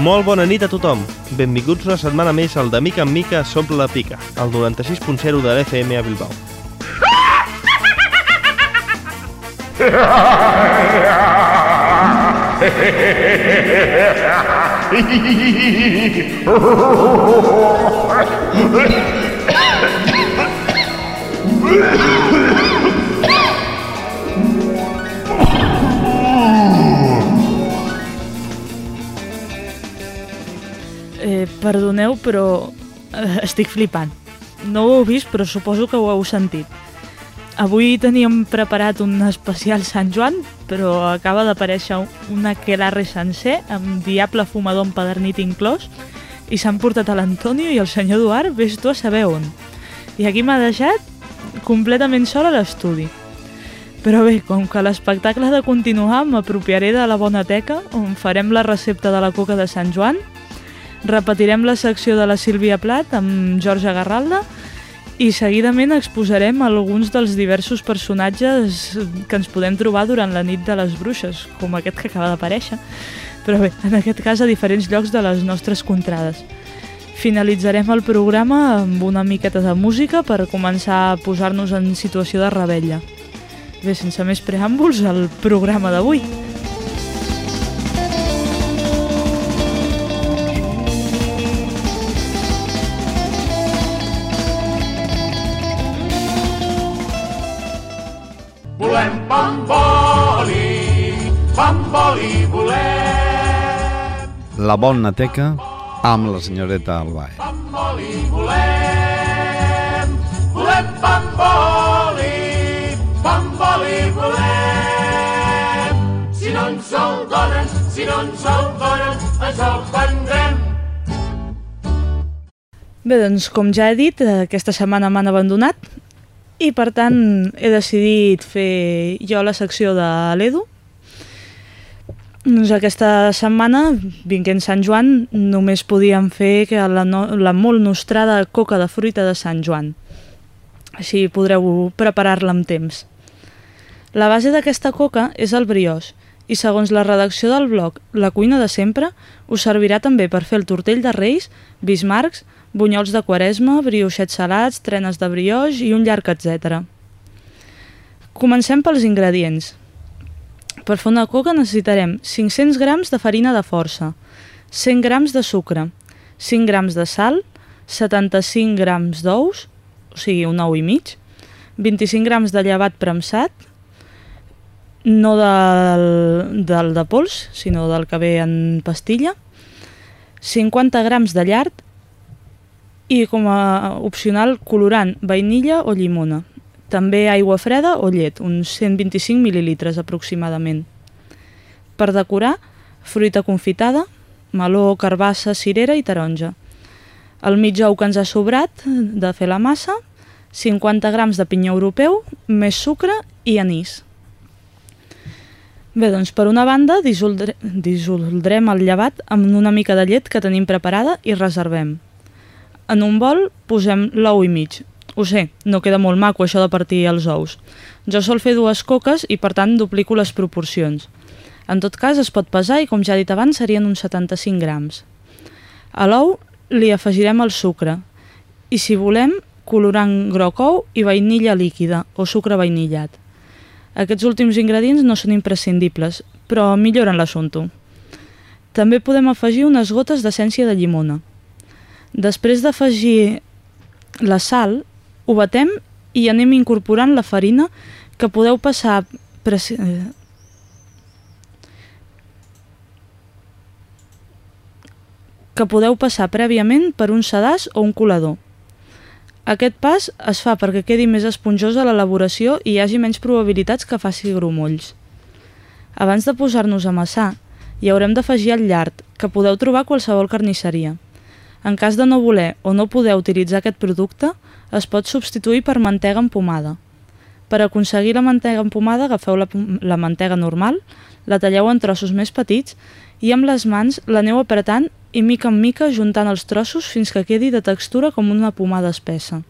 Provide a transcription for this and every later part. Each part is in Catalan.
Molt bona nit a tothom. Benvinguts una setmana més al de Mica en Mica s'omple la pica, al 96.0 de l'FM a Bilbao. Eh, perdoneu, però eh, estic flipant. No ho heu vist, però suposo que ho heu sentit. Avui teníem preparat un especial Sant Joan, però acaba d'aparèixer un aquelarre sencer amb diable fumador empedernit inclòs i s'han portat a l'Antonio i el senyor Eduard, vés tu a saber on. I aquí m'ha deixat completament sol a l'estudi. Però bé, com que l'espectacle ha de continuar, m'apropiaré de la bona teca, on farem la recepta de la coca de Sant Joan, repetirem la secció de la Sílvia Plat amb Jorge Garralda i seguidament exposarem alguns dels diversos personatges que ens podem trobar durant la nit de les bruixes, com aquest que acaba d'aparèixer, però bé, en aquest cas a diferents llocs de les nostres contrades. Finalitzarem el programa amb una miqueta de música per començar a posar-nos en situació de rebella. Bé, sense més preàmbuls, el programa d'avui. La bona teca amb la senyoreta Albae. bamboli volem, volem bamboli, bamboli volem. Si no ens el donen, si no ens el donen, ens el prendrem. Bé, doncs, com ja he dit, eh, aquesta setmana m'han abandonat i, per tant, he decidit fer jo la secció de l'Edu. Doncs aquesta setmana, vinguent Sant Joan, només podíem fer que la, no, la molt nostrada coca de fruita de Sant Joan. Així podreu preparar-la amb temps. La base d'aquesta coca és el briós i segons la redacció del blog La cuina de sempre us servirà també per fer el tortell de reis, bismarcs, bunyols de quaresma, brioixets salats, trenes de brioix i un llarg etc. Comencem pels ingredients. Per fer una coca necessitarem 500 grams de farina de força, 100 grams de sucre, 5 grams de sal, 75 grams d'ous, o sigui un ou i mig, 25 grams de llevat premsat, no del, del de pols, sinó del que ve en pastilla, 50 grams de llard i com a opcional colorant vainilla o llimona. També aigua freda o llet, uns 125 mil·lilitres aproximadament. Per decorar, fruita confitada, meló, carbassa, cirera i taronja. El mig ou que ens ha sobrat de fer la massa, 50 grams de pinyó europeu, més sucre i anís. Bé, doncs per una banda dissoldre, dissoldrem el llevat amb una mica de llet que tenim preparada i reservem. En un bol posem l'ou i mig. Ho sé, no queda molt maco això de partir els ous. Jo sol fer dues coques i per tant duplico les proporcions. En tot cas es pot pesar i com ja he dit abans serien uns 75 grams. A l'ou li afegirem el sucre i si volem colorant groc ou i vainilla líquida o sucre vainillat. Aquests últims ingredients no són imprescindibles, però milloren l'assumpte. També podem afegir unes gotes d'essència de llimona. Després d'afegir la sal, ho batem i anem incorporant la farina que podeu passar... Preci... eh, que podeu passar prèviament per un sedàs o un colador. Aquest pas es fa perquè quedi més esponjosa l'elaboració i hi hagi menys probabilitats que faci grumolls. Abans de posar-nos a amassar, hi haurem d'afegir el llard, que podeu trobar a qualsevol carnisseria. En cas de no voler o no poder utilitzar aquest producte, es pot substituir per mantega empomada. Per aconseguir la mantega empomada, agafeu la, la mantega normal, la talleu en trossos més petits i amb les mans l'aneu apretant i mica en mica juntant els trossos fins que quedi de textura com una pomada espessa.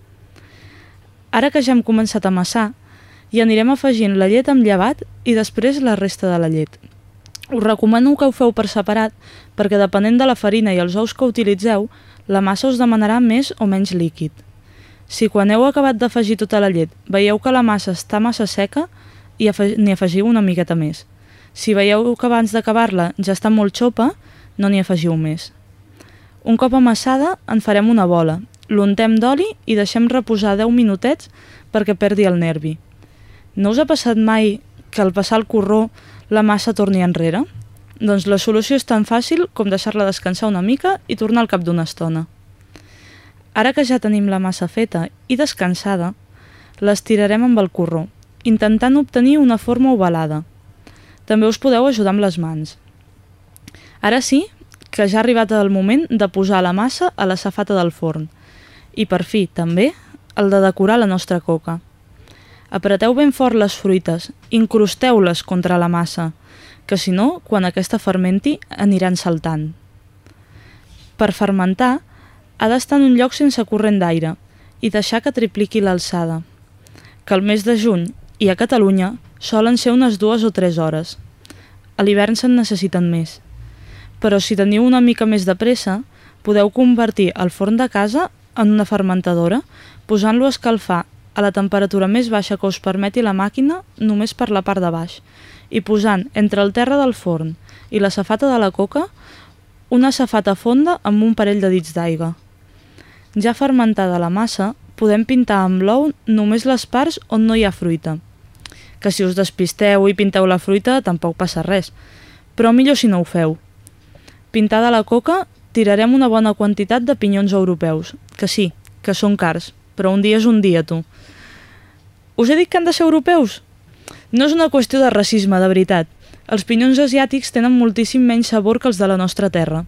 Ara que ja hem començat a amassar, hi anirem afegint la llet amb llevat i després la resta de la llet. Us recomano que ho feu per separat perquè depenent de la farina i els ous que utilitzeu, la massa us demanarà més o menys líquid. Si quan heu acabat d'afegir tota la llet veieu que la massa està massa seca, i n'hi afegiu una miqueta més. Si veieu que abans d'acabar-la ja està molt xopa, no n'hi afegiu més. Un cop amassada, en farem una bola, l'untem d'oli i deixem reposar 10 minutets perquè perdi el nervi. No us ha passat mai que al passar el corró la massa torni enrere? Doncs la solució és tan fàcil com deixar-la descansar una mica i tornar al cap d'una estona. Ara que ja tenim la massa feta i descansada, l'estirarem amb el corró, intentant obtenir una forma ovalada. També us podeu ajudar amb les mans. Ara sí que ja ha arribat el moment de posar la massa a la safata del forn. I per fi, també, el de decorar la nostra coca. Apreteu ben fort les fruites, incrusteu-les contra la massa, que si no, quan aquesta fermenti, aniran saltant. Per fermentar, ha d'estar en un lloc sense corrent d'aire i deixar que tripliqui l'alçada, que el mes de juny i a Catalunya solen ser unes dues o tres hores. A l'hivern se'n necessiten més. Però si teniu una mica més de pressa, podeu convertir el forn de casa en una fermentadora posant-lo a escalfar a la temperatura més baixa que us permeti la màquina només per la part de baix i posant entre el terra del forn i la safata de la coca una safata fonda amb un parell de dits d'aigua. Ja fermentada la massa, podem pintar amb l'ou només les parts on no hi ha fruita. Que si us despisteu i pinteu la fruita tampoc passa res, però millor si no ho feu. Pintada la coca, tirarem una bona quantitat de pinyons europeus, que sí, que són cars, però un dia és un dia, tu. Us he dit que han de ser europeus? No és una qüestió de racisme, de veritat. Els pinyons asiàtics tenen moltíssim menys sabor que els de la nostra terra.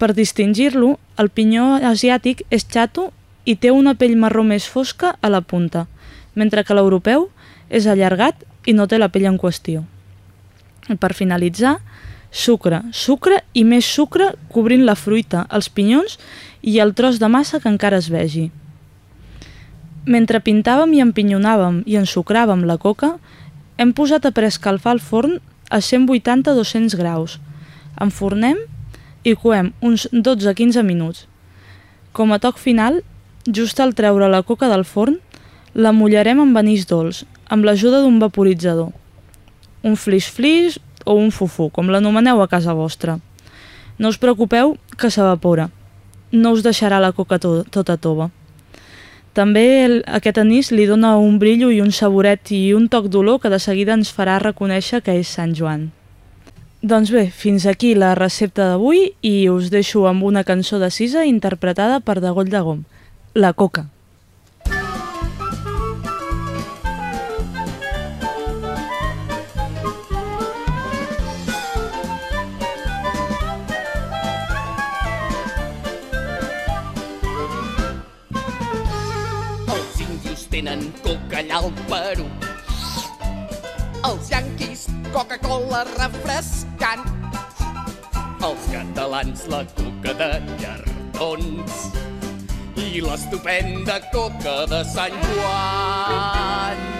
Per distingir-lo, el pinyó asiàtic és xato i té una pell marró més fosca a la punta, mentre que l'europeu és allargat i no té la pell en qüestió. I per finalitzar, sucre, sucre i més sucre cobrint la fruita, els pinyons i el tros de massa que encara es vegi. Mentre pintàvem i empinyonàvem i ensucràvem la coca, hem posat a preescalfar el forn a 180-200 graus. Enfornem i coem uns 12-15 minuts. Com a toc final, just al treure la coca del forn, la mullarem amb anís dolç, amb l'ajuda d'un vaporitzador. Un flix-flix o un fufú, com l'anomeneu a casa vostra. No us preocupeu que s'evapora. No us deixarà la coca to tota tova. També el, aquest anís li dona un brillo i un saboret i un toc d'olor que de seguida ens farà reconèixer que és Sant Joan. Doncs bé, fins aquí la recepta d'avui i us deixo amb una cançó de Sisa interpretada per Dagoll de Gom, La Coca. Tenen coca allà al Perú. Els yanquis, Coca-Cola refrescant. Els catalans, la coca de llardons. I l'estupenda coca de Sant Joan.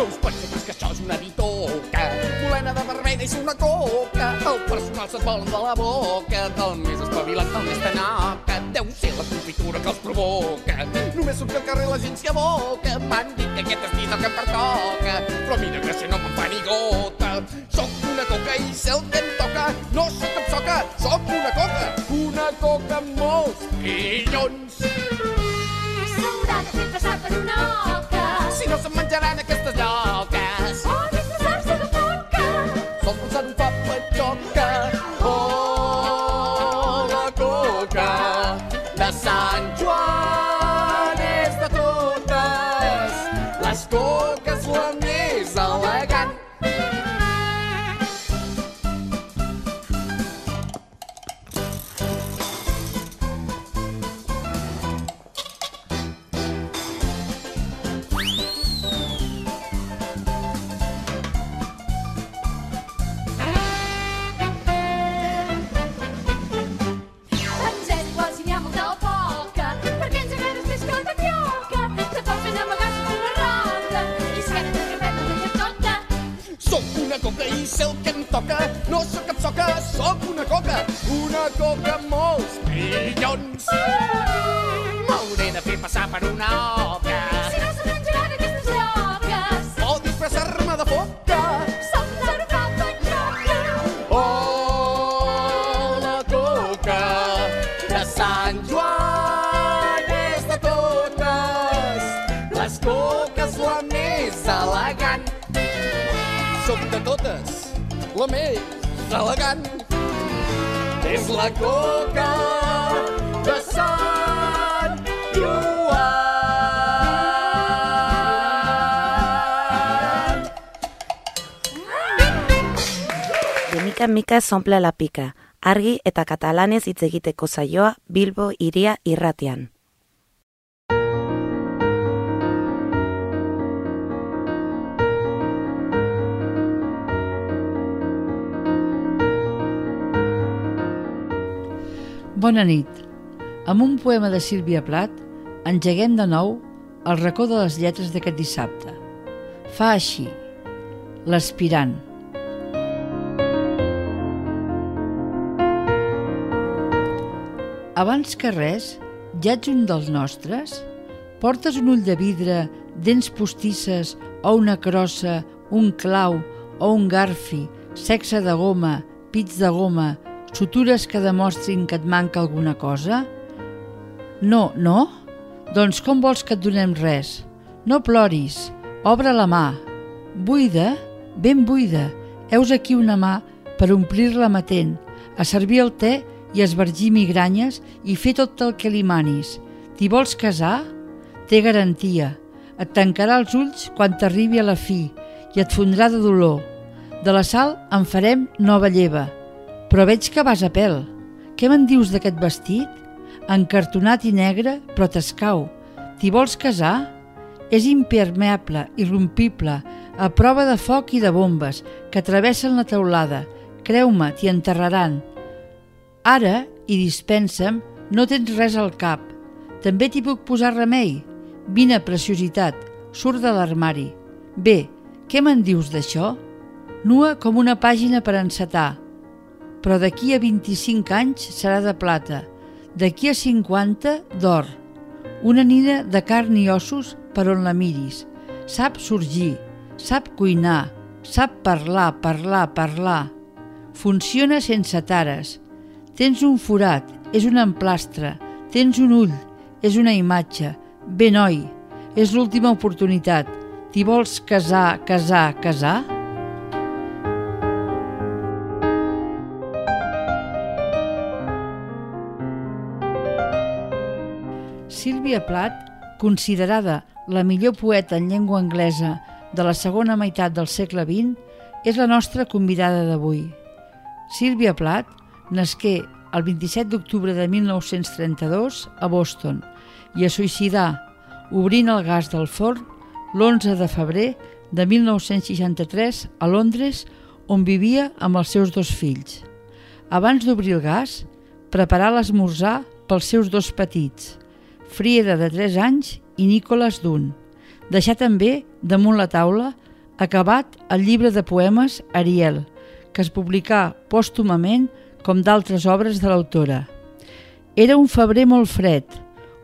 No us penseu que això és una bitoca. Molena de vermella és una coca. El personal se't volen de la boca. Del més espavilat, el més tanaca. Deu ser la confitura que els provoca. Només surto al carrer i la gent s'hi aboca. M'han dit que aquest estil és el que em pertoca. Però mira que si no me'n fa ni gota. Soc una coca i sé el que em toca. No sóc cap soca, sóc una coca. Una coca amb molts. S'haurà de fer passar per una oca. Si no se'n menjaran aquestes lloques. O disfressar-se toca, no sóc cap soca, sóc una coca, una coca molt perillona. La més elegant. És la coca de Sant Joan. De mica en mica zonpla la pika, argi eta katalanez hitz egiteko saioa Bilbo iria irratian. Bona nit. Amb un poema de Sílvia Plat engeguem de nou el racó de les lletres d'aquest dissabte. Fa així. L'aspirant. Abans que res, ja ets un dels nostres? Portes un ull de vidre, dents postisses o una crossa, un clau o un garfi, sexe de goma, pits de goma, sutures que demostrin que et manca alguna cosa? No, no? Doncs com vols que et donem res? No ploris, obre la mà. Buida? Ben buida. Heus aquí una mà per omplir-la matent, a servir el te i esvergir migranyes i fer tot el que li manis. T'hi vols casar? Té garantia. Et tancarà els ulls quan t'arribi a la fi i et fondrà de dolor. De la sal en farem nova lleva. Però veig que vas a pèl. Què me'n dius d'aquest vestit? Encartonat i negre, però t'escau. T'hi vols casar? És impermeable, irrompible, a prova de foc i de bombes que travessen la teulada. Creu-me, t'hi enterraran. Ara, i dispensa'm, no tens res al cap. També t'hi puc posar remei. Vine, preciositat, surt de l'armari. Bé, què me'n dius d'això? Nua com una pàgina per encetar. Però d'aquí a 25 anys serà de plata, d'aquí a 50 d'or. Una nina de carn i ossos per on la miris. Sap sorgir, sap cuinar, sap parlar, parlar, parlar. Funciona sense tares. Tens un forat, és un emplastre. Tens un ull, és una imatge. Bé, noi, és l'última oportunitat. T'hi vols casar, casar, casar? Sílvia Plath, considerada la millor poeta en llengua anglesa de la segona meitat del segle XX, és la nostra convidada d'avui. Sílvia Plath nasqué el 27 d'octubre de 1932 a Boston i es suïcidà obrint el gas del forn l'11 de febrer de 1963 a Londres, on vivia amb els seus dos fills. Abans d'obrir el gas, preparà l'esmorzar pels seus dos petits, Frieda de 3 anys i Nicolas d'un. Deixà també damunt la taula acabat el llibre de poemes Ariel, que es publicà pòstumament com d'altres obres de l'autora. Era un febrer molt fred,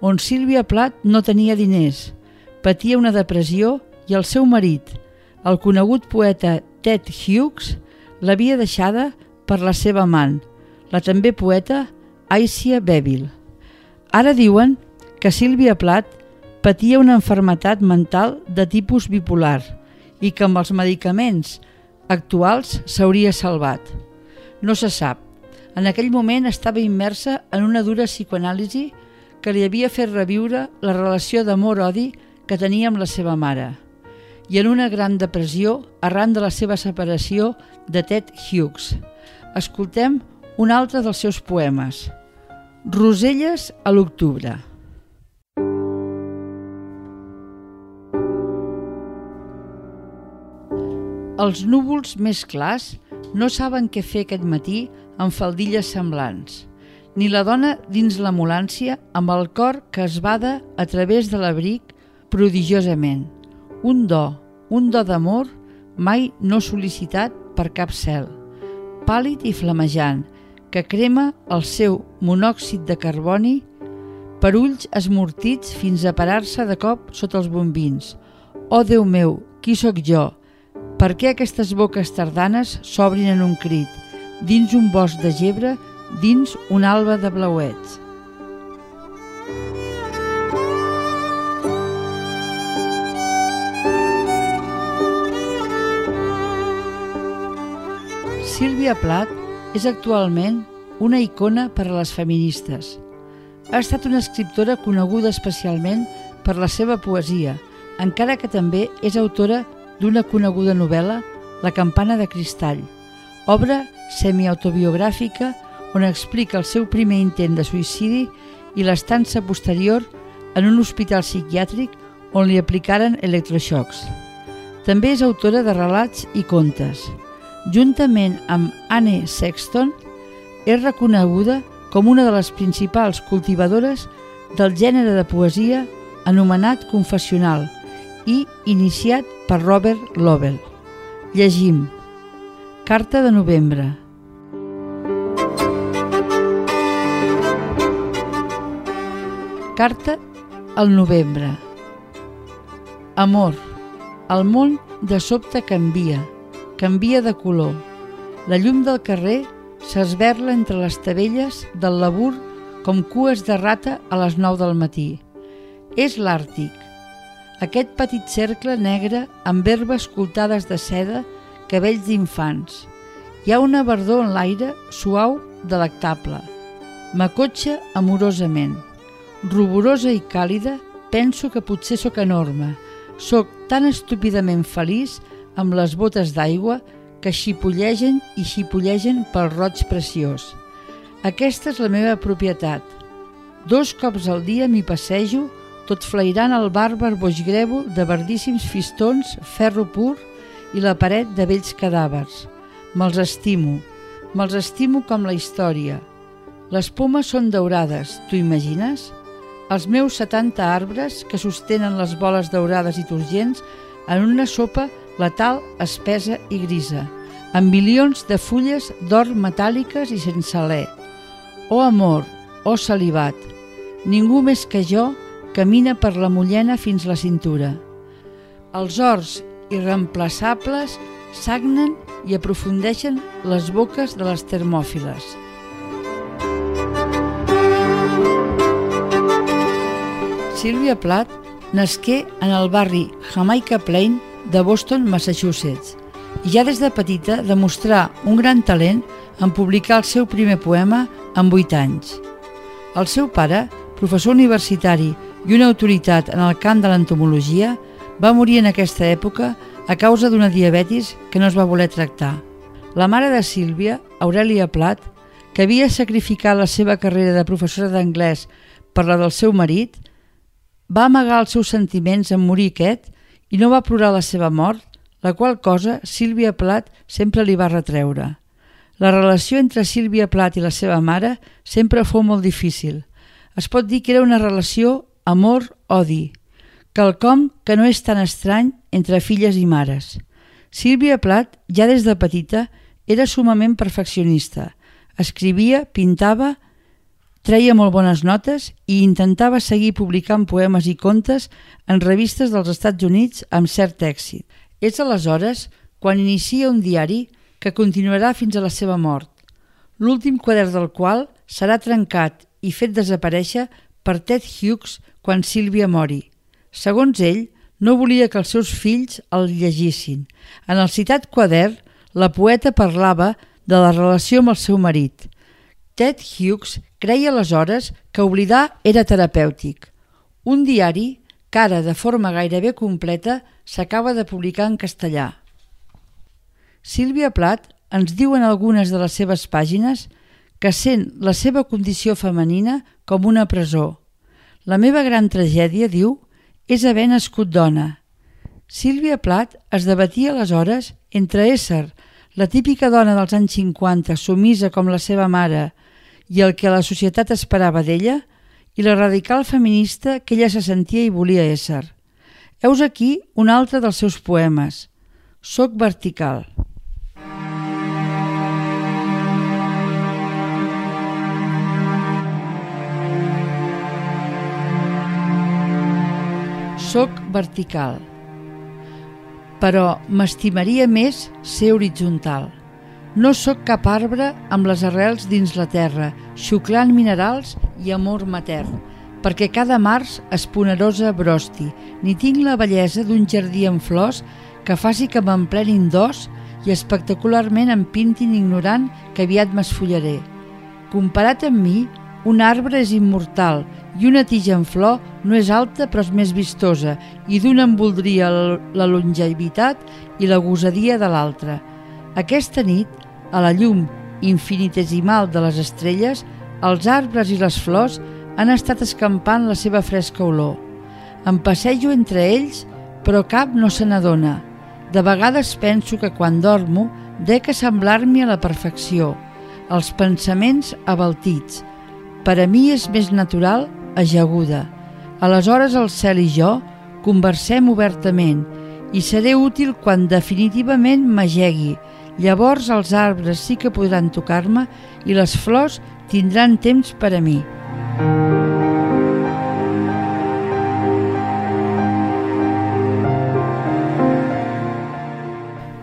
on Sílvia Plat no tenia diners, patia una depressió i el seu marit, el conegut poeta Ted Hughes, l'havia deixada per la seva amant, la també poeta Aisia Bevil. Ara diuen que Sílvia Plat patia una enfermetat mental de tipus bipolar i que amb els medicaments actuals s'hauria salvat. No se sap. En aquell moment estava immersa en una dura psicoanàlisi que li havia fet reviure la relació d'amor-odi que tenia amb la seva mare i en una gran depressió arran de la seva separació de Ted Hughes. Escoltem un altre dels seus poemes. Roselles a l'octubre. Els núvols més clars no saben què fer aquest matí amb faldilles semblants, ni la dona dins l'ambulància amb el cor que es bada a través de l'abric prodigiosament. Un do, un do d'amor mai no sol·licitat per cap cel, pàl·lid i flamejant, que crema el seu monòxid de carboni per ulls esmortits fins a parar-se de cop sota els bombins. Oh, Déu meu, qui sóc jo? Per què aquestes boques tardanes s'obrin en un crit, dins un bosc de gebre, dins un alba de blauets? Sílvia Plat és actualment una icona per a les feministes. Ha estat una escriptora coneguda especialment per la seva poesia, encara que també és autora d'una coneguda novel·la, La campana de cristall, obra semiautobiogràfica on explica el seu primer intent de suïcidi i l'estança posterior en un hospital psiquiàtric on li aplicaren electroxocs. També és autora de relats i contes. Juntament amb Anne Sexton, és reconeguda com una de les principals cultivadores del gènere de poesia anomenat confessional i iniciat per Robert Lovell. Llegim. Carta de novembre. Carta al novembre. Amor. El món de sobte canvia, canvia de color. La llum del carrer s'esberla entre les tabelles del labur com cues de rata a les 9 del matí. És l'Àrtic, aquest petit cercle negre amb herbes coltades de seda, cabells d'infants. Hi ha una verdor en l'aire suau, delectable. M'acotxa amorosament. Ruborosa i càlida, penso que potser sóc enorme. Soc tan estúpidament feliç amb les botes d'aigua que xipollegen i xipollegen pel roig preciós. Aquesta és la meva propietat. Dos cops al dia m'hi passejo tot flairant el bàrbar boixgrèvol de verdíssims fistons, ferro pur i la paret de vells cadàvers. Me'ls estimo, me'ls estimo com la història. Les pomes són daurades, t'ho imagines? Els meus 70 arbres que sostenen les boles daurades i turgents en una sopa letal, espesa i grisa, amb milions de fulles d'or metàl·liques i sense alè. Oh amor, oh salivat, ningú més que jo camina per la mullena fins la cintura. Els horts irreemplaçables sagnen i aprofundeixen les boques de les termòfiles. Sylvia Plath nasqué en el barri Jamaica Plain de Boston, Massachusetts, i ja des de petita demostrà un gran talent en publicar el seu primer poema amb 8 anys. El seu pare, professor universitari i una autoritat en el camp de l'entomologia, va morir en aquesta època a causa d'una diabetis que no es va voler tractar. La mare de Sílvia, Aurelia Plat, que havia sacrificat la seva carrera de professora d'anglès per la del seu marit, va amagar els seus sentiments en morir aquest i no va plorar la seva mort, la qual cosa Sílvia Plat sempre li va retreure. La relació entre Sílvia Plat i la seva mare sempre fou molt difícil. Es pot dir que era una relació amor-odi, quelcom que no és tan estrany entre filles i mares. Sílvia Plat, ja des de petita, era sumament perfeccionista. Escrivia, pintava, treia molt bones notes i intentava seguir publicant poemes i contes en revistes dels Estats Units amb cert èxit. És aleshores quan inicia un diari que continuarà fins a la seva mort, l'últim quadern del qual serà trencat i fet desaparèixer per Ted Hughes quan Sílvia mori. Segons ell, no volia que els seus fills el llegissin. En el citat quadern, la poeta parlava de la relació amb el seu marit. Ted Hughes creia aleshores que oblidar era terapèutic. Un diari, que ara de forma gairebé completa s'acaba de publicar en castellà. Sílvia Plat ens diu en algunes de les seves pàgines que sent la seva condició femenina com una presó. La meva gran tragèdia, diu, és haver nascut dona. Sílvia Plat es debatia aleshores entre ésser la típica dona dels anys 50, sumisa com la seva mare, i el que la societat esperava d'ella, i la radical feminista que ella se sentia i volia ésser. Heus aquí un altre dels seus poemes, Soc vertical. Sóc vertical. Però m'estimaria més ser horitzontal. No sóc cap arbre amb les arrels dins la terra, xuclant minerals i amor matern, perquè cada març esponerosa brosti, ni tinc la bellesa d'un jardí en flors que faci que m'emplenin d'os i espectacularment em pintin ignorant que aviat m'esfollaré. Comparat amb mi, un arbre és immortal i una tija en flor no és alta però és més vistosa i d'una en voldria la longevitat i la gosadia de l'altra. Aquesta nit, a la llum infinitesimal de les estrelles, els arbres i les flors han estat escampant la seva fresca olor. Em passejo entre ells, però cap no se n'adona. De vegades penso que quan dormo dec assemblar-m'hi a la perfecció, els pensaments abaltits. Per a mi és més natural ajaguda. Aleshores el cel i jo conversem obertament i seré útil quan definitivament m'ajegui. Llavors els arbres sí que podran tocar-me i les flors tindran temps per a mi.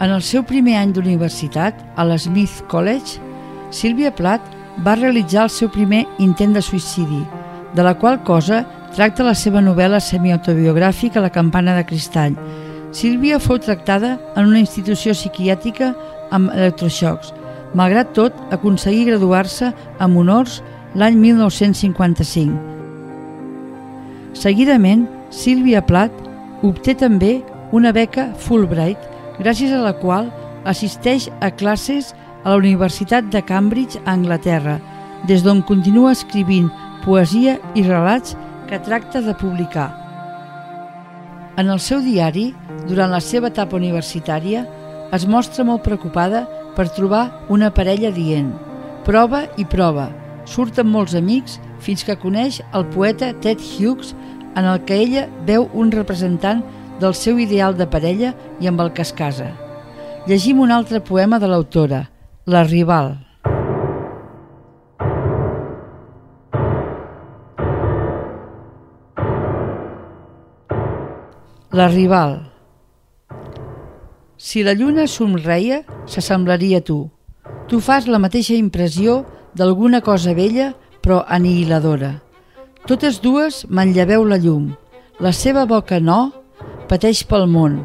En el seu primer any d'universitat, a l'Smith College, Sílvia Plath va realitzar el seu primer intent de suïcidi, de la qual cosa tracta la seva novel·la semiautobiogràfica La campana de cristall. Sílvia fou tractada en una institució psiquiàtrica amb electroxocs. Malgrat tot, aconseguí graduar-se amb honors l'any 1955. Seguidament, Sílvia Plath obté també una beca Fulbright gràcies a la qual assisteix a classes a la Universitat de Cambridge a Anglaterra, des d'on continua escrivint poesia i relats que tracta de publicar. En el seu diari, durant la seva etapa universitària, es mostra molt preocupada per trobar una parella dient prova i prova, surt amb molts amics fins que coneix el poeta Ted Hughes en el que ella veu un representant del seu ideal de parella i amb el que es casa. Llegim un altre poema de l'autora, La rival. La rival. Si la lluna somreia, s'assemblaria a tu. Tu fas la mateixa impressió d'alguna cosa vella però anihiladora. Totes dues manlleveu la llum. La seva boca no, pateix pel món,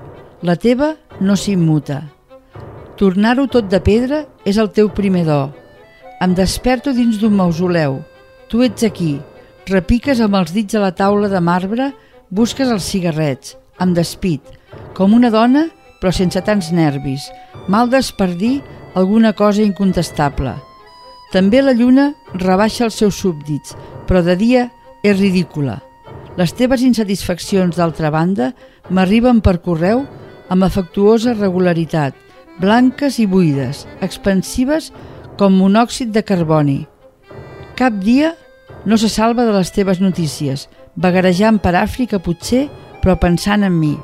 la teva no s'immuta. Tornar-ho tot de pedra és el teu primer do. Em desperto dins d'un mausoleu. Tu ets aquí, repiques amb els dits a la taula de marbre, busques els cigarrets, amb despit, com una dona però sense tants nervis, maldes per dir alguna cosa incontestable. També la lluna rebaixa els seus súbdits, però de dia és ridícula. Les teves insatisfaccions, d'altra banda, m'arriben per correu amb afectuosa regularitat, blanques i buides, expansives com monòxid de carboni. Cap dia no se salva de les teves notícies, vagarejant per Àfrica potser, però pensant en mi.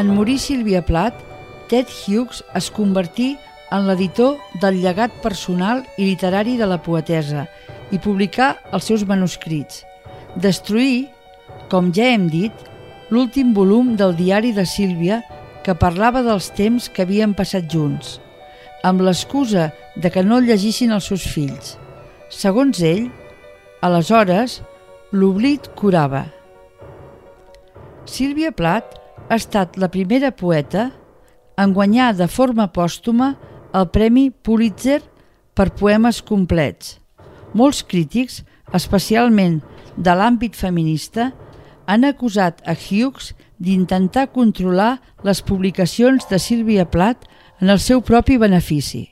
En morir Sílvia Plath, Ted Hughes es convertí en l'editor del llegat personal i literari de la poetesa i publicar els seus manuscrits. Destruir, com ja hem dit, l'últim volum del diari de Sílvia que parlava dels temps que havien passat junts, amb l'excusa de que no el llegissin els seus fills. Segons ell, aleshores, l'oblit curava. Sílvia Plath ha estat la primera poeta en guanyar de forma pòstuma el Premi Pulitzer per poemes complets. Molts crítics, especialment de l'àmbit feminista, han acusat a Hughes d'intentar controlar les publicacions de Sílvia Plath en el seu propi benefici.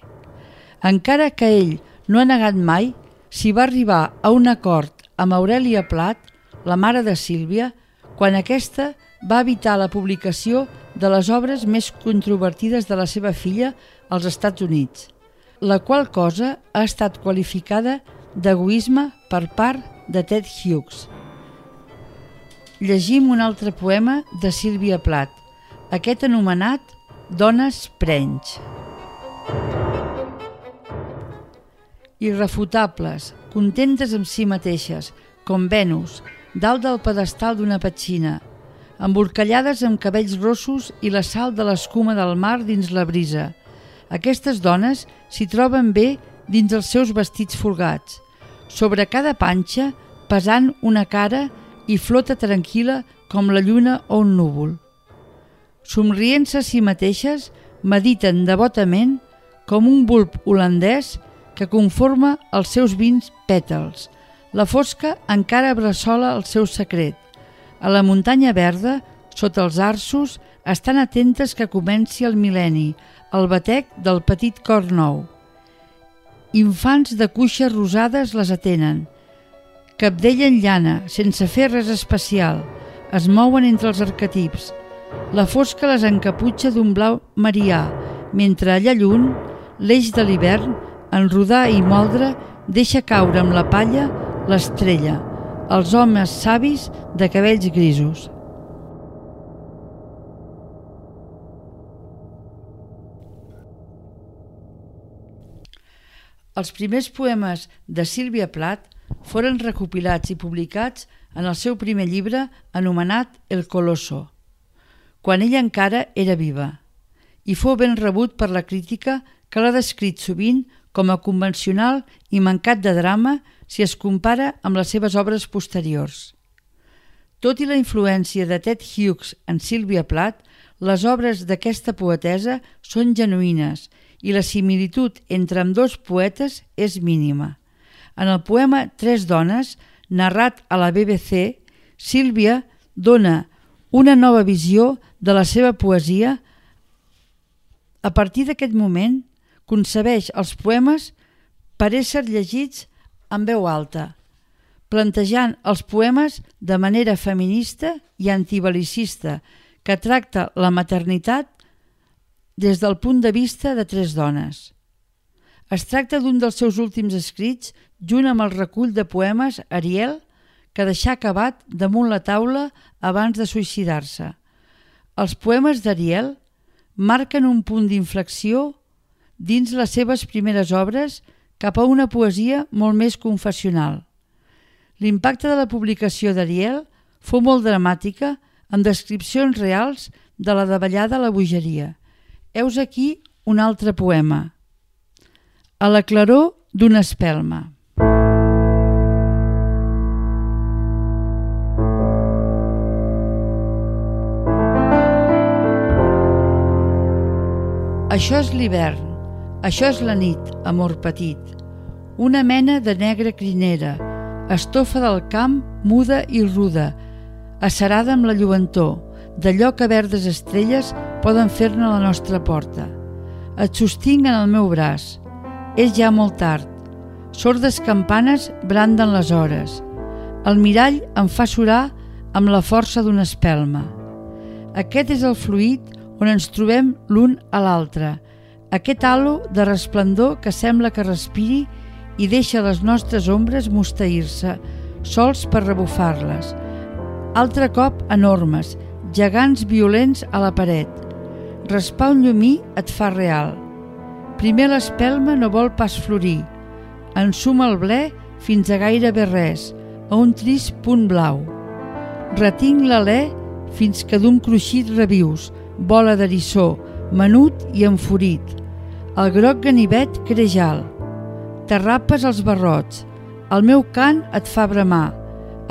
Encara que ell no ha negat mai, s'hi va arribar a un acord amb Aurelia Plath, la mare de Sílvia, quan aquesta va evitar la publicació de les obres més controvertides de la seva filla als Estats Units, la qual cosa ha estat qualificada d'egoisme per part de Ted Hughes llegim un altre poema de Sílvia Plat, aquest anomenat Dones Prenys. Irrefutables, contentes amb si mateixes, com Venus, dalt del pedestal d'una petxina, emborcallades amb cabells rossos i la sal de l'escuma del mar dins la brisa. Aquestes dones s'hi troben bé dins els seus vestits folgats, sobre cada panxa pesant una cara i flota tranquil·la com la lluna o un núvol. Somrient-se a si mateixes, mediten devotament com un bulb holandès que conforma els seus vins pètals. La fosca encara bressola el seu secret. A la muntanya verda, sota els arços, estan atentes que comenci el mil·lenni, el batec del petit cor nou. Infants de cuixes rosades les atenen. Capdellen llana, sense fer res especial. Es mouen entre els arquetips. La fosca les encaputxa d'un blau marià, mentre allà lluny, l'eix de l'hivern, en rodar i moldre, deixa caure amb la palla l'estrella, els homes savis de cabells grisos. Els primers poemes de Sílvia Plat foren recopilats i publicats en el seu primer llibre anomenat El Colosso, quan ella encara era viva, i fou ben rebut per la crítica que l'ha descrit sovint com a convencional i mancat de drama si es compara amb les seves obres posteriors. Tot i la influència de Ted Hughes en Sílvia Plath, les obres d'aquesta poetesa són genuïnes i la similitud entre amb dos poetes és mínima. En el poema Tres dones, narrat a la BBC, Sílvia dona una nova visió de la seva poesia. A partir d'aquest moment, concebeix els poemes per ésser llegits en veu alta, plantejant els poemes de manera feminista i antibalicista, que tracta la maternitat des del punt de vista de tres dones. Es tracta d'un dels seus últims escrits, junt amb el recull de poemes Ariel, que deixà acabat damunt la taula abans de suïcidar-se. Els poemes d'Ariel marquen un punt d'inflexió dins les seves primeres obres cap a una poesia molt més confessional. L'impacte de la publicació d'Ariel fou molt dramàtica, amb descripcions reals de la davallada a la bogeria. Heus aquí un altre poema. A la claror d'una espelma. Això és l'hivern, això és la nit, amor petit. Una mena de negra crinera, estofa del camp muda i ruda, acerada amb la lluentor, d'allò que verdes estrelles poden fer-ne la nostra porta. Et sostinc en el meu braç. És ja molt tard. Sordes campanes branden les hores. El mirall em fa surar amb la força d'una espelma. Aquest és el fluid on ens trobem l'un a l'altre, aquest halo de resplendor que sembla que respiri i deixa les nostres ombres mosteir-se, sols per rebufar-les. Altre cop enormes, gegants violents a la paret. Raspar un llumí et fa real. Primer l'espelma no vol pas florir. Ensuma el ble fins a gairebé res, a un trist punt blau. Retinc l'alè fins que d'un cruixit revius, bola d'erissó, menut i enfurit. El groc ganivet creix alt. T'arrapes els barrots. El meu cant et fa bramar.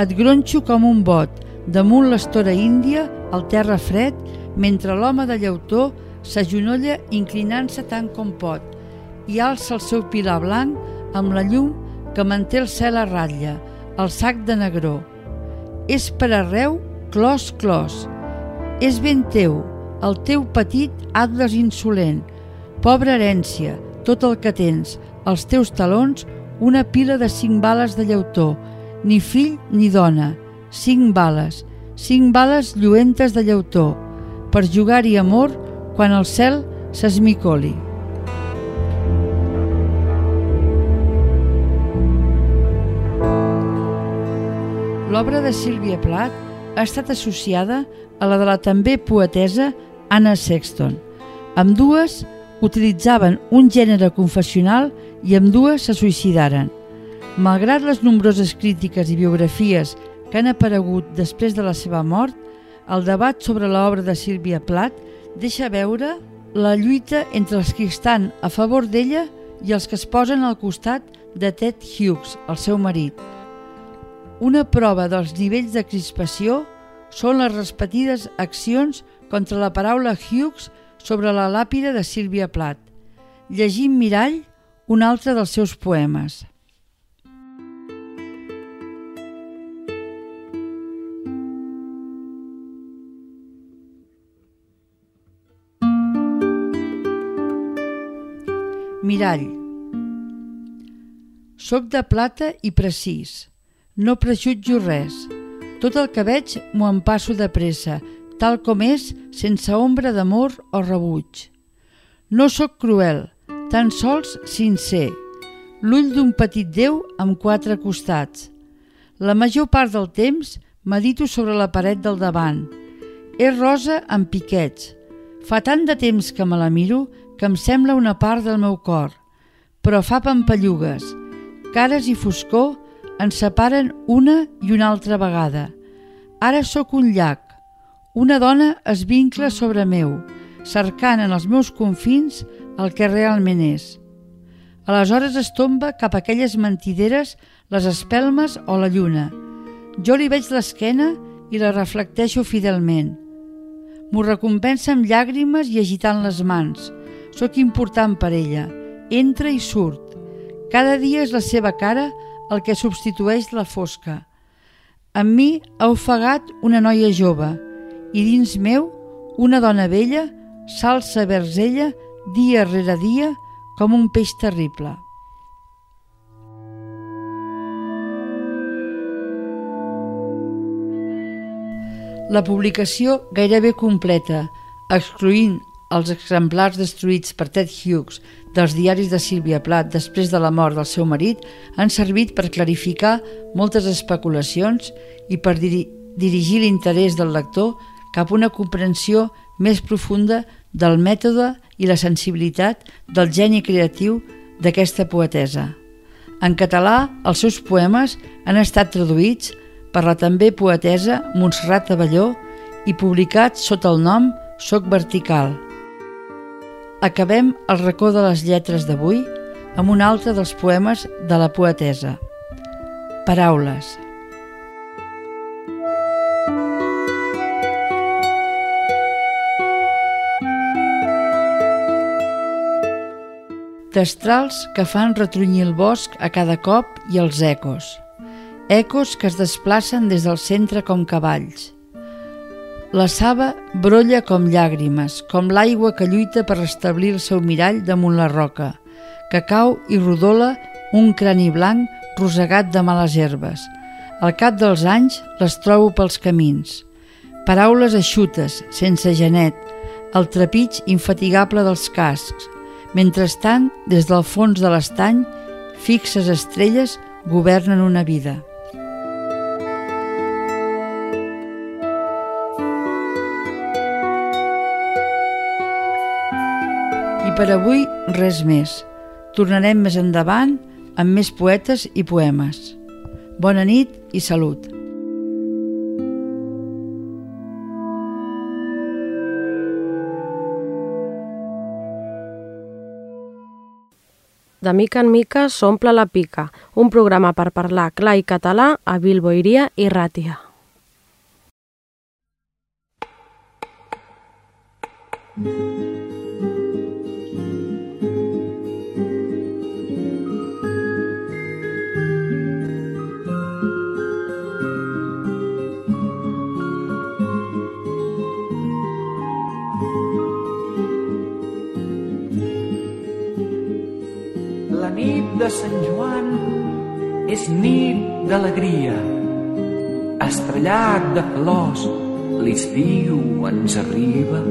Et gronxo com un bot, damunt l'estora índia, al terra fred, mentre l'home de llautó s'agenolla inclinant-se tant com pot i alça el seu pilar blanc amb la llum que manté el cel a ratlla, el sac de negró. És per arreu clos, clos. És ben teu, el teu petit atles insolent. Pobra herència, tot el que tens, els teus talons, una pila de cinc bales de llautó, ni fill ni dona, cinc bales, cinc bales lluentes de llautó, per jugar-hi amor quan el cel s'esmicoli. L'obra de Sílvia Plat ha estat associada a la de la també poetesa Anna Sexton. Amb dues utilitzaven un gènere confessional i amb dues se suïcidaren. Malgrat les nombroses crítiques i biografies que han aparegut després de la seva mort, el debat sobre l'obra de Sílvia Plath deixa veure la lluita entre els que estan a favor d'ella i els que es posen al costat de Ted Hughes, el seu marit. Una prova dels nivells de crispació són les repetides accions contra la paraula Hughes sobre la làpida de Sílvia Plath. Llegim Mirall, un altre dels seus poemes. Mirall. Soc de plata i precís. No prejutjo res. Tot el que veig m'ho empasso de pressa, tal com és, sense ombra d'amor o rebuig. No sóc cruel, tan sols sincer, l'ull d'un petit déu amb quatre costats. La major part del temps medito sobre la paret del davant. És rosa amb piquets. Fa tant de temps que me la miro que em sembla una part del meu cor, però fa pampallugues. Cares i foscor ens separen una i una altra vegada. Ara sóc un llac. Una dona es vincla sobre meu, cercant en els meus confins el que realment és. Aleshores es tomba cap a aquelles mentideres les espelmes o la lluna. Jo li veig l'esquena i la reflecteixo fidelment. M'ho recompensa amb llàgrimes i agitant les mans. Sóc important per ella. Entra i surt. Cada dia és la seva cara el que substitueix la fosca. En mi ha ofegat una noia jove i dins meu una dona vella s'alça vers ella dia rere dia com un peix terrible. La publicació gairebé completa, excloent els exemplars destruïts per Ted Hughes dels diaris de Sílvia Plath després de la mort del seu marit, han servit per clarificar moltes especulacions i per diri dirigir l'interès del lector cap a una comprensió més profunda del mètode i la sensibilitat del geni creatiu d'aquesta poetesa. En català, els seus poemes han estat traduïts per la també poetesa Montserrat Avelló i publicats sota el nom Soc Vertical. Acabem el racó de les lletres d'avui amb un altre dels poemes de la poetesa. Paraules. Destrals que fan retrunyir el bosc a cada cop i els ecos. Ecos que es desplacen des del centre com cavalls. La saba brolla com llàgrimes, com l'aigua que lluita per restablir el seu mirall damunt la roca, que cau i rodola un crani blanc rosegat de males herbes. Al cap dels anys les trobo pels camins. Paraules eixutes, sense genet, el trepig infatigable dels cascs, Mentrestant, des del fons de l'estany, fixes estrelles governen una vida. Per avui res més. Tornarem més endavant amb més poetes i poemes. Bona nit i salut. De mica en mica s'omple la pica, un programa per parlar clar i català a Bilboiria i Ràtia. La nit de Sant Joan és nit d'alegria. Estrellat de flors, l'estiu ens arriba.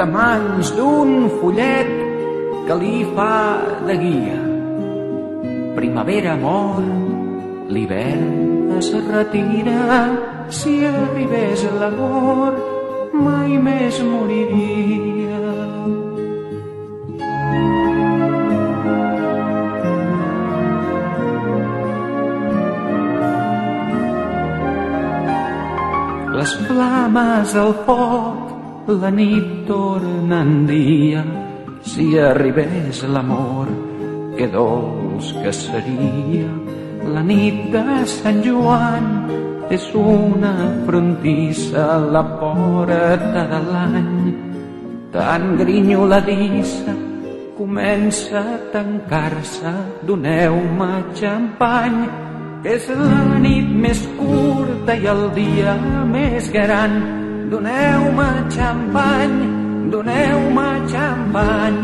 De mans d'un follet que li fa de guia. Primavera mor, l'hivern es retira. Si arribés l'amor, mai més moriria. Flames al foc, la nit torna en dia, si arribés l'amor, que dolç que seria. La nit de Sant Joan és una frontissa la porta de l'any, tan grinyoladissa, comença a tancar-se, doneu-me xampany, és la nit més curta i el dia més gran. Doneu-me xampany, doneu-me xampany,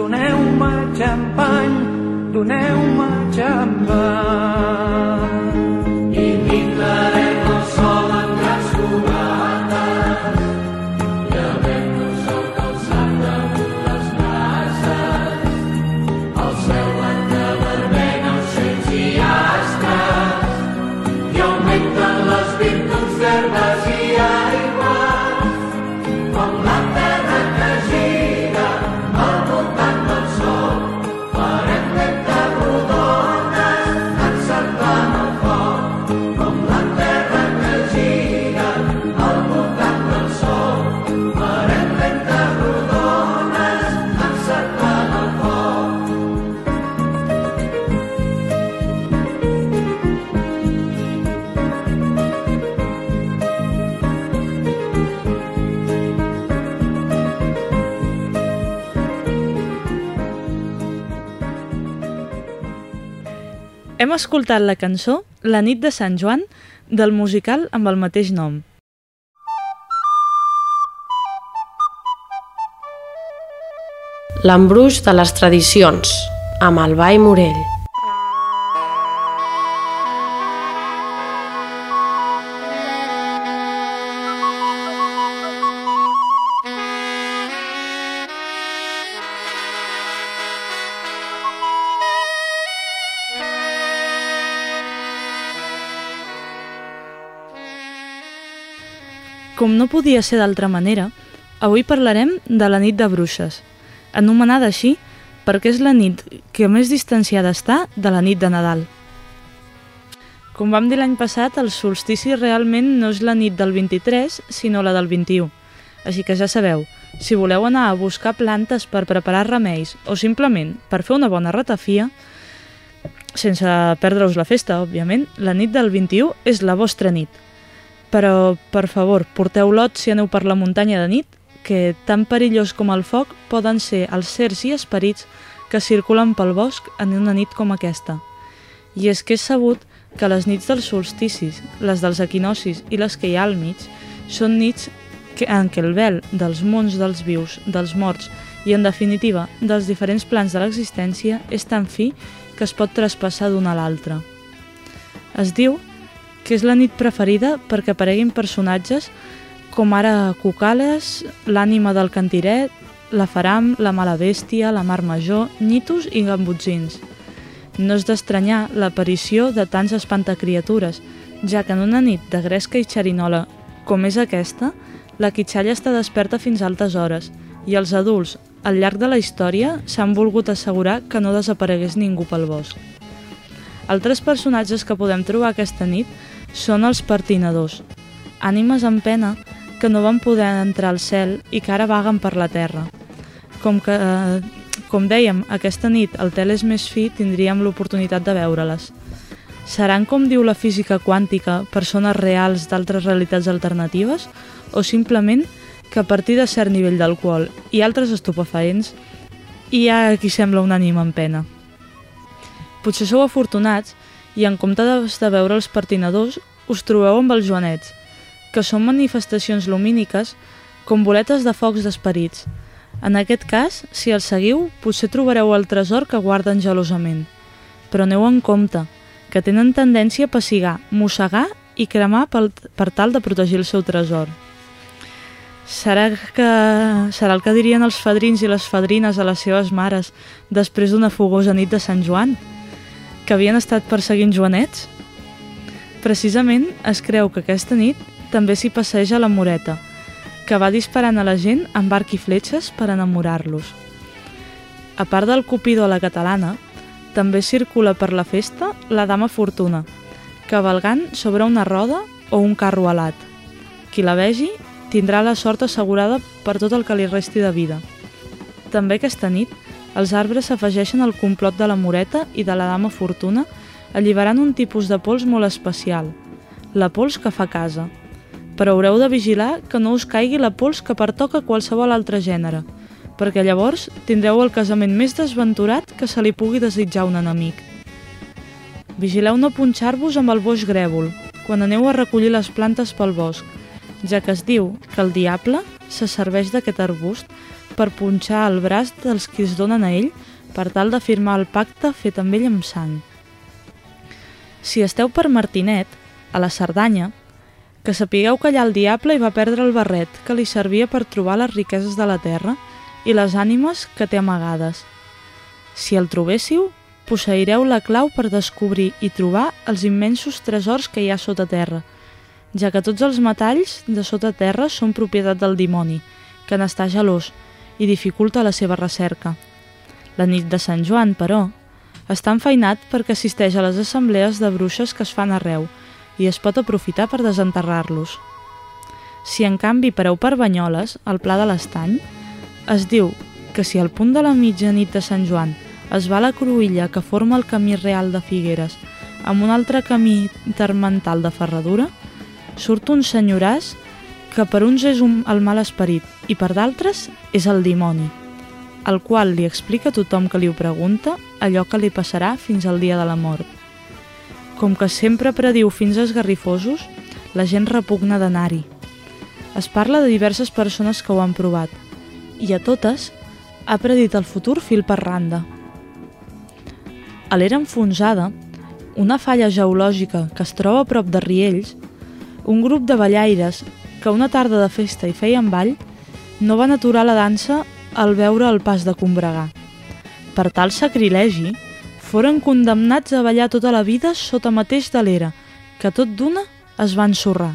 doneu-me xampany, doneu-me xampany. I Hem escoltat la cançó La nit de Sant Joan del musical amb el mateix nom. L'embruix de les tradicions, amb Ball Morell. Com no podia ser d'altra manera, avui parlarem de la nit de bruixes, anomenada així perquè és la nit que més distanciada està de la nit de Nadal. Com vam dir l'any passat, el solstici realment no és la nit del 23, sinó la del 21. Així que ja sabeu, si voleu anar a buscar plantes per preparar remeis o simplement per fer una bona ratafia, sense perdre-us la festa, òbviament, la nit del 21 és la vostra nit. Però, per favor, porteu lot si aneu per la muntanya de nit, que tan perillós com el foc poden ser els certs i esperits que circulen pel bosc en una nit com aquesta. I és que és sabut que les nits dels solsticis, les dels equinocis i les que hi ha al mig, són nits en què el vel dels mons dels vius, dels morts i, en definitiva, dels diferents plans de l'existència és tan fi que es pot traspassar d'un a l'altre. Es diu que és la nit preferida perquè apareguin personatges com ara Cucales, l'ànima del cantiret, la Faram, la mala bèstia, la mar major, Nitus i Gambutzins. No és d'estranyar l'aparició de tants espantacriatures, ja que en una nit de gresca i xerinola com és aquesta, la quitxalla està desperta fins a altes hores i els adults, al llarg de la història, s'han volgut assegurar que no desaparegués ningú pel bosc. Altres personatges que podem trobar aquesta nit són els partinadors, ànimes en pena que no van poder entrar al cel i que ara vaguen per la terra. Com que, eh, com dèiem, aquesta nit el tel és més fi, tindríem l'oportunitat de veure-les. Seran, com diu la física quàntica, persones reals d'altres realitats alternatives o simplement que a partir de cert nivell d'alcohol i altres estupefaents hi ha qui sembla un ànima en pena. Potser sou afortunats i en compte de, veure els partinadors us trobeu amb els joanets, que són manifestacions lumíniques com boletes de focs d'esperits. En aquest cas, si els seguiu, potser trobareu el tresor que guarden gelosament. Però aneu en compte, que tenen tendència a pessigar, mossegar i cremar pel, per tal de protegir el seu tresor. Serà, que, serà el que dirien els fadrins i les fadrines a les seves mares després d'una fogosa nit de Sant Joan? Que havien estat perseguint joanets? Precisament es creu que aquesta nit també s'hi passeja la Moreta, que va disparant a la gent amb arc i fletxes per enamorar-los. A part del Cupidó a la catalana, també circula per la festa la Dama Fortuna, cavalgant sobre una roda o un carro alat. Qui la vegi tindrà la sort assegurada per tot el que li resti de vida. També aquesta nit, els arbres s'afegeixen al complot de la Moreta i de la Dama Fortuna, alliberant un tipus de pols molt especial, la pols que fa casa. Però haureu de vigilar que no us caigui la pols que pertoca qualsevol altre gènere, perquè llavors tindreu el casament més desventurat que se li pugui desitjar un enemic. Vigileu no punxar-vos amb el boix grèvol, quan aneu a recollir les plantes pel bosc, ja que es diu que el diable se serveix d'aquest arbust per punxar el braç dels qui es donen a ell per tal de firmar el pacte fet amb ell amb sang. Si esteu per Martinet, a la Cerdanya, que sapigueu que allà el diable hi va perdre el barret que li servia per trobar les riqueses de la terra i les ànimes que té amagades. Si el trobéssiu, posseireu la clau per descobrir i trobar els immensos tresors que hi ha sota terra, ja que tots els metalls de sota terra són propietat del dimoni, que n'està gelós i dificulta la seva recerca. La nit de Sant Joan, però, està enfeinat perquè assisteix a les assemblees de bruixes que es fan arreu i es pot aprofitar per desenterrar-los. Si en canvi pareu per Banyoles, al Pla de l'Estany, es diu que si al punt de la mitjanit de Sant Joan es va la cruïlla que forma el camí real de Figueres amb un altre camí termental de ferradura, surt un senyoràs que per uns és un, el mal esperit i per d'altres és el dimoni, el qual li explica a tothom que li ho pregunta allò que li passarà fins al dia de la mort. Com que sempre prediu fins esgarrifosos, la gent repugna d'anar-hi. Es parla de diverses persones que ho han provat, i a totes ha predit el futur fil per randa. A l'era enfonsada, una falla geològica que es troba a prop de Riells, un grup de ballaires que una tarda de festa hi feien ball no van aturar la dansa al veure el pas de combregar. Per tal sacrilegi, foren condemnats a ballar tota la vida sota mateix de l'era, que tot d'una es van ensorrar.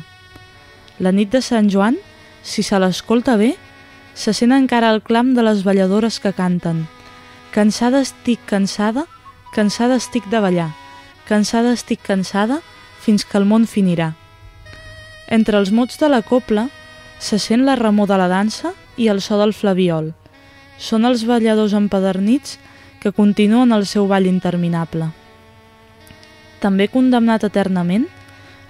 La nit de Sant Joan, si se l'escolta bé, se sent encara el clam de les balladores que canten. Cansada estic cansada, cansada estic de ballar, cansada estic cansada, fins que el món finirà. Entre els mots de la copla se sent la remor de la dansa i el so del flaviol. Són els balladors empadernits que continuen el seu ball interminable. També condemnat eternament,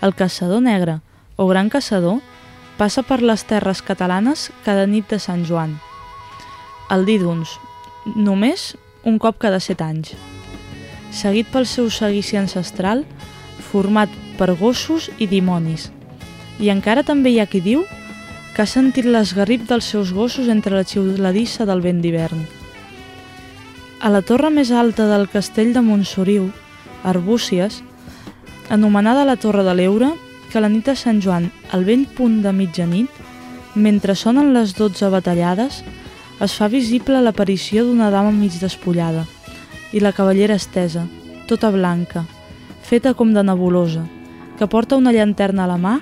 el caçador negre o gran caçador passa per les terres catalanes cada nit de Sant Joan. El díduns, només un cop cada set anys. Seguit pel seu seguici ancestral, format per gossos i dimonis. I encara també hi ha qui diu que ha sentit l'esgarrip dels seus gossos entre la xiuladissa del vent d'hivern. A la torre més alta del castell de Montsoriu, Arbúcies, anomenada la Torre de l'Eure, que la nit de Sant Joan, al vell punt de mitjanit, mentre sonen les dotze batallades, es fa visible l'aparició d'una dama mig despullada i la cavallera estesa, tota blanca, feta com de nebulosa, que porta una llanterna a la mà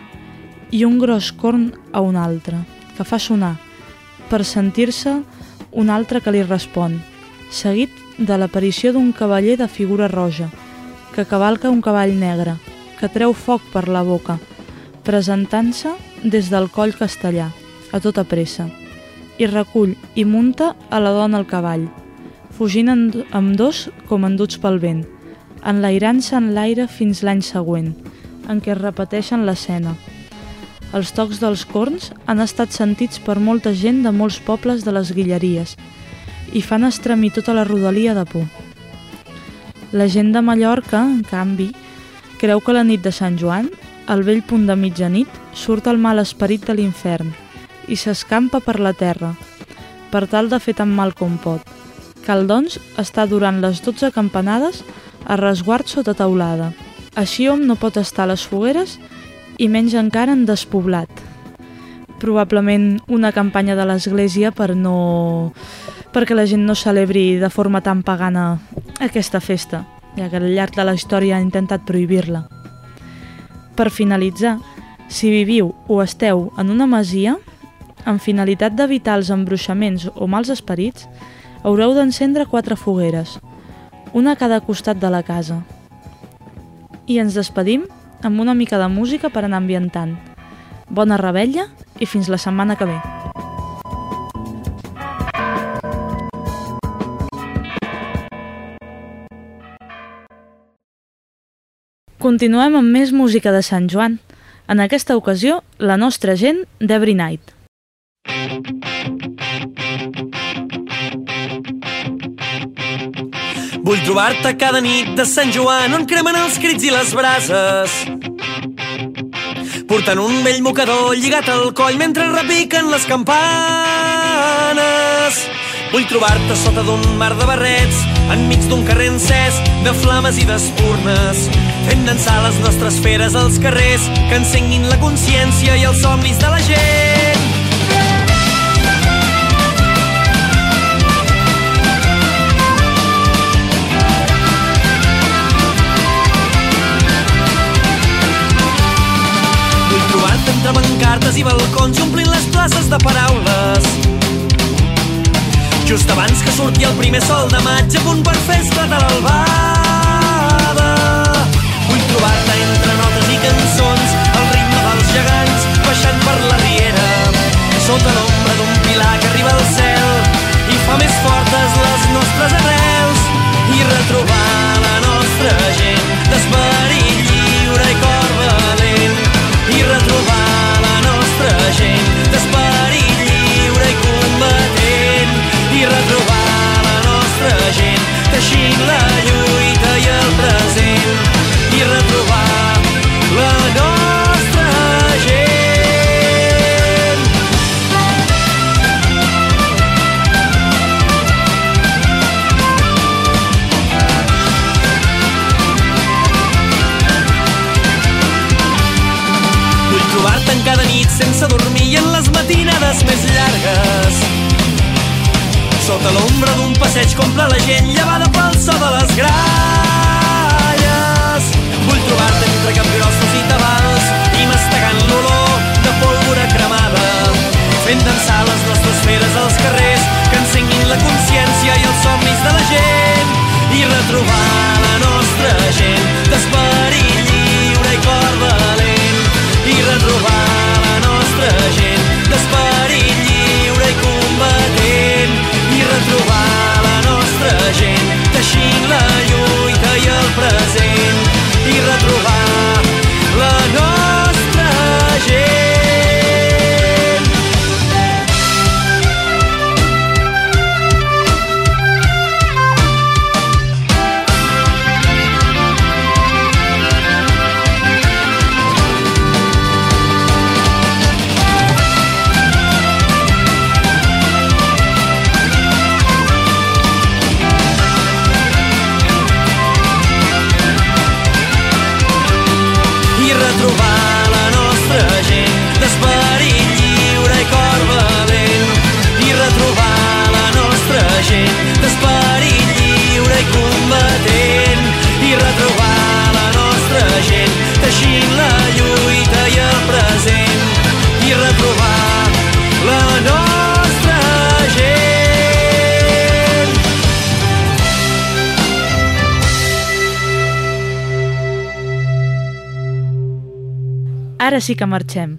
i un gros corn a un altre, que fa sonar, per sentir-se un altre que li respon, seguit de l'aparició d'un cavaller de figura roja, que cavalca un cavall negre, que treu foc per la boca, presentant-se des del coll castellà, a tota pressa, i recull i munta a la dona al cavall, fugint amb dos com enduts pel vent, enlairant-se en l'aire fins l'any següent, en què es repeteixen l'escena. Els tocs dels corns han estat sentits per molta gent de molts pobles de les Guilleries i fan estremir tota la rodalia de por. La gent de Mallorca, en canvi, creu que la nit de Sant Joan, al vell punt de mitjanit, surt el mal esperit de l'infern i s'escampa per la terra, per tal de fer tan mal com pot. Cal, doncs, està durant les dotze campanades a resguard sota taulada. Així hom no pot estar a les fogueres i menys encara en despoblat. Probablement una campanya de l'Església per no... perquè la gent no celebri de forma tan pagana aquesta festa, ja que al llarg de la història ha intentat prohibir-la. Per finalitzar, si viviu o esteu en una masia, amb finalitat d'evitar els embruixaments o mals esperits, haureu d'encendre quatre fogueres, una a cada costat de la casa. I ens despedim amb una mica de música per anar ambientant. Bona rebella i fins la setmana que ve. Continuem amb més música de Sant Joan. En aquesta ocasió, la nostra gent d'Every Night. Vull trobar-te cada nit de Sant Joan on cremen els crits i les brases. Portant un vell mocador lligat al coll mentre repiquen les campanes. Vull trobar-te sota d'un mar de barrets, enmig d'un carrer encès de flames i d'espurnes, fent dansar les nostres feres als carrers que encenguin la consciència i els somnis de la gent. Bancartes i balcons omplint les places de paraules. Just abans que surti el primer sol de maig a punt per fer esclatar l'albada. Vull trobar-te entre notes i cançons, al ritme dels gegants, baixant per la riera, sota l'ombra d'un pilar que arriba al cel i fa més fortes les nostres arrels i retrobar la nostra gent d'esperit lliure i cor i retrobar la nostra gent teixint la lluita Ara sí que marxem.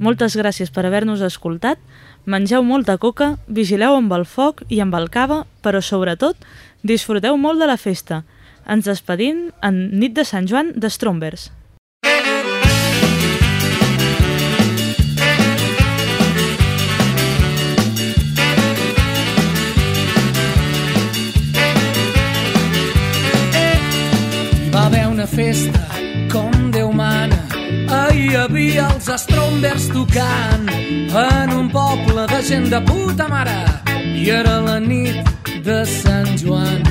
Moltes gràcies per haver-nos escoltat. Mengeu molta coca, vigileu amb el foc i amb el cava, però sobretot disfruteu molt de la festa. Ens despedim en nit de Sant Joan de Strombers. Va haver una festa com hi havia els estrombers tocant en un poble de gent de puta mare. I era la nit de Sant Joan,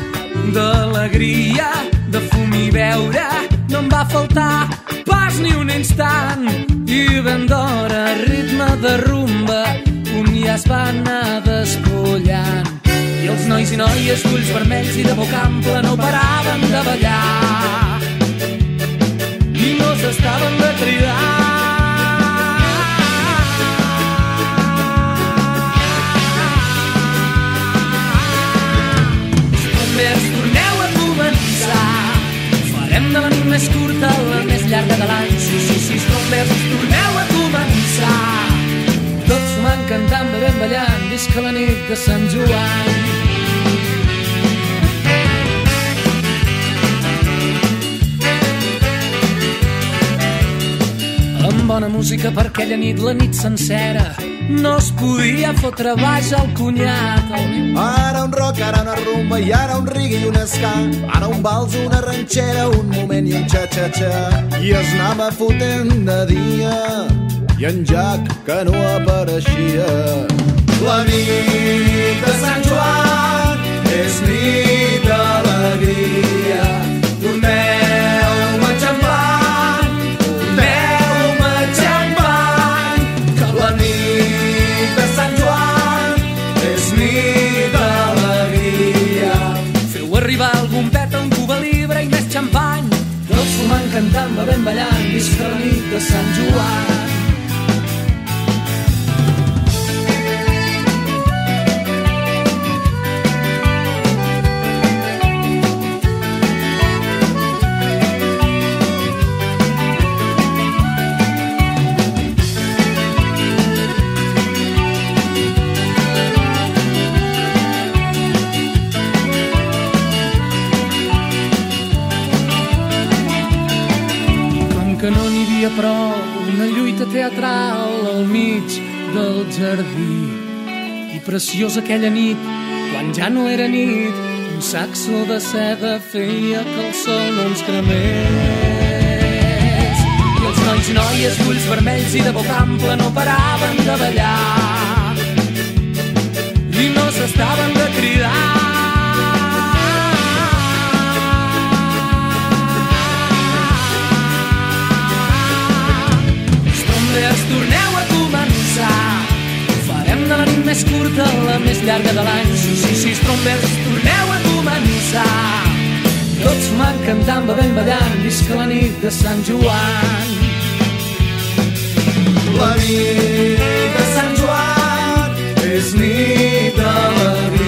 d'alegria, de fum i beure. No em va faltar pas ni un instant. I ben d'hora, ritme de rumba, un ja es va anar despullant. I els nois i noies d'ulls vermells i de boca ampla no paraven de ballar ellos estaban de tridad. de l'any més curta, la més llarga de l'any. Sí, sí, sí, bombers, torneu a començar. Tots sumant, cantant, bevent, ballant, visca la nit de Sant Joan. Bona música per aquella nit, la nit sencera, no es podia fotre baix al cunyat. Ara un rock, ara una rumba i ara un reggae i un ska. Ara un vals, una ranxera, un moment i un xa-xa-xa. I es anava fotent de dia i en Jack que no apareixia. La nit de Sant Joan és nit d'alegria. Cantant, bevent, ballant, visca la nit de Sant Joan. Havia prou, una lluita teatral al mig del jardí. I preciosa aquella nit, quan ja no era nit, un saxo de seda feia que el sol no ens cremés. I els nois i noies d'ulls vermells i de boca ampla no paraven de ballar. I no s'estaven de cridar. torneu a començar. Farem de la nit més curta la més llarga de l'any. Sí, sí, sí, trombers, torneu a començar. Tots van cantant, bevent, ballant, visca la nit de Sant Joan. La nit de Sant Joan és nit d'alegria.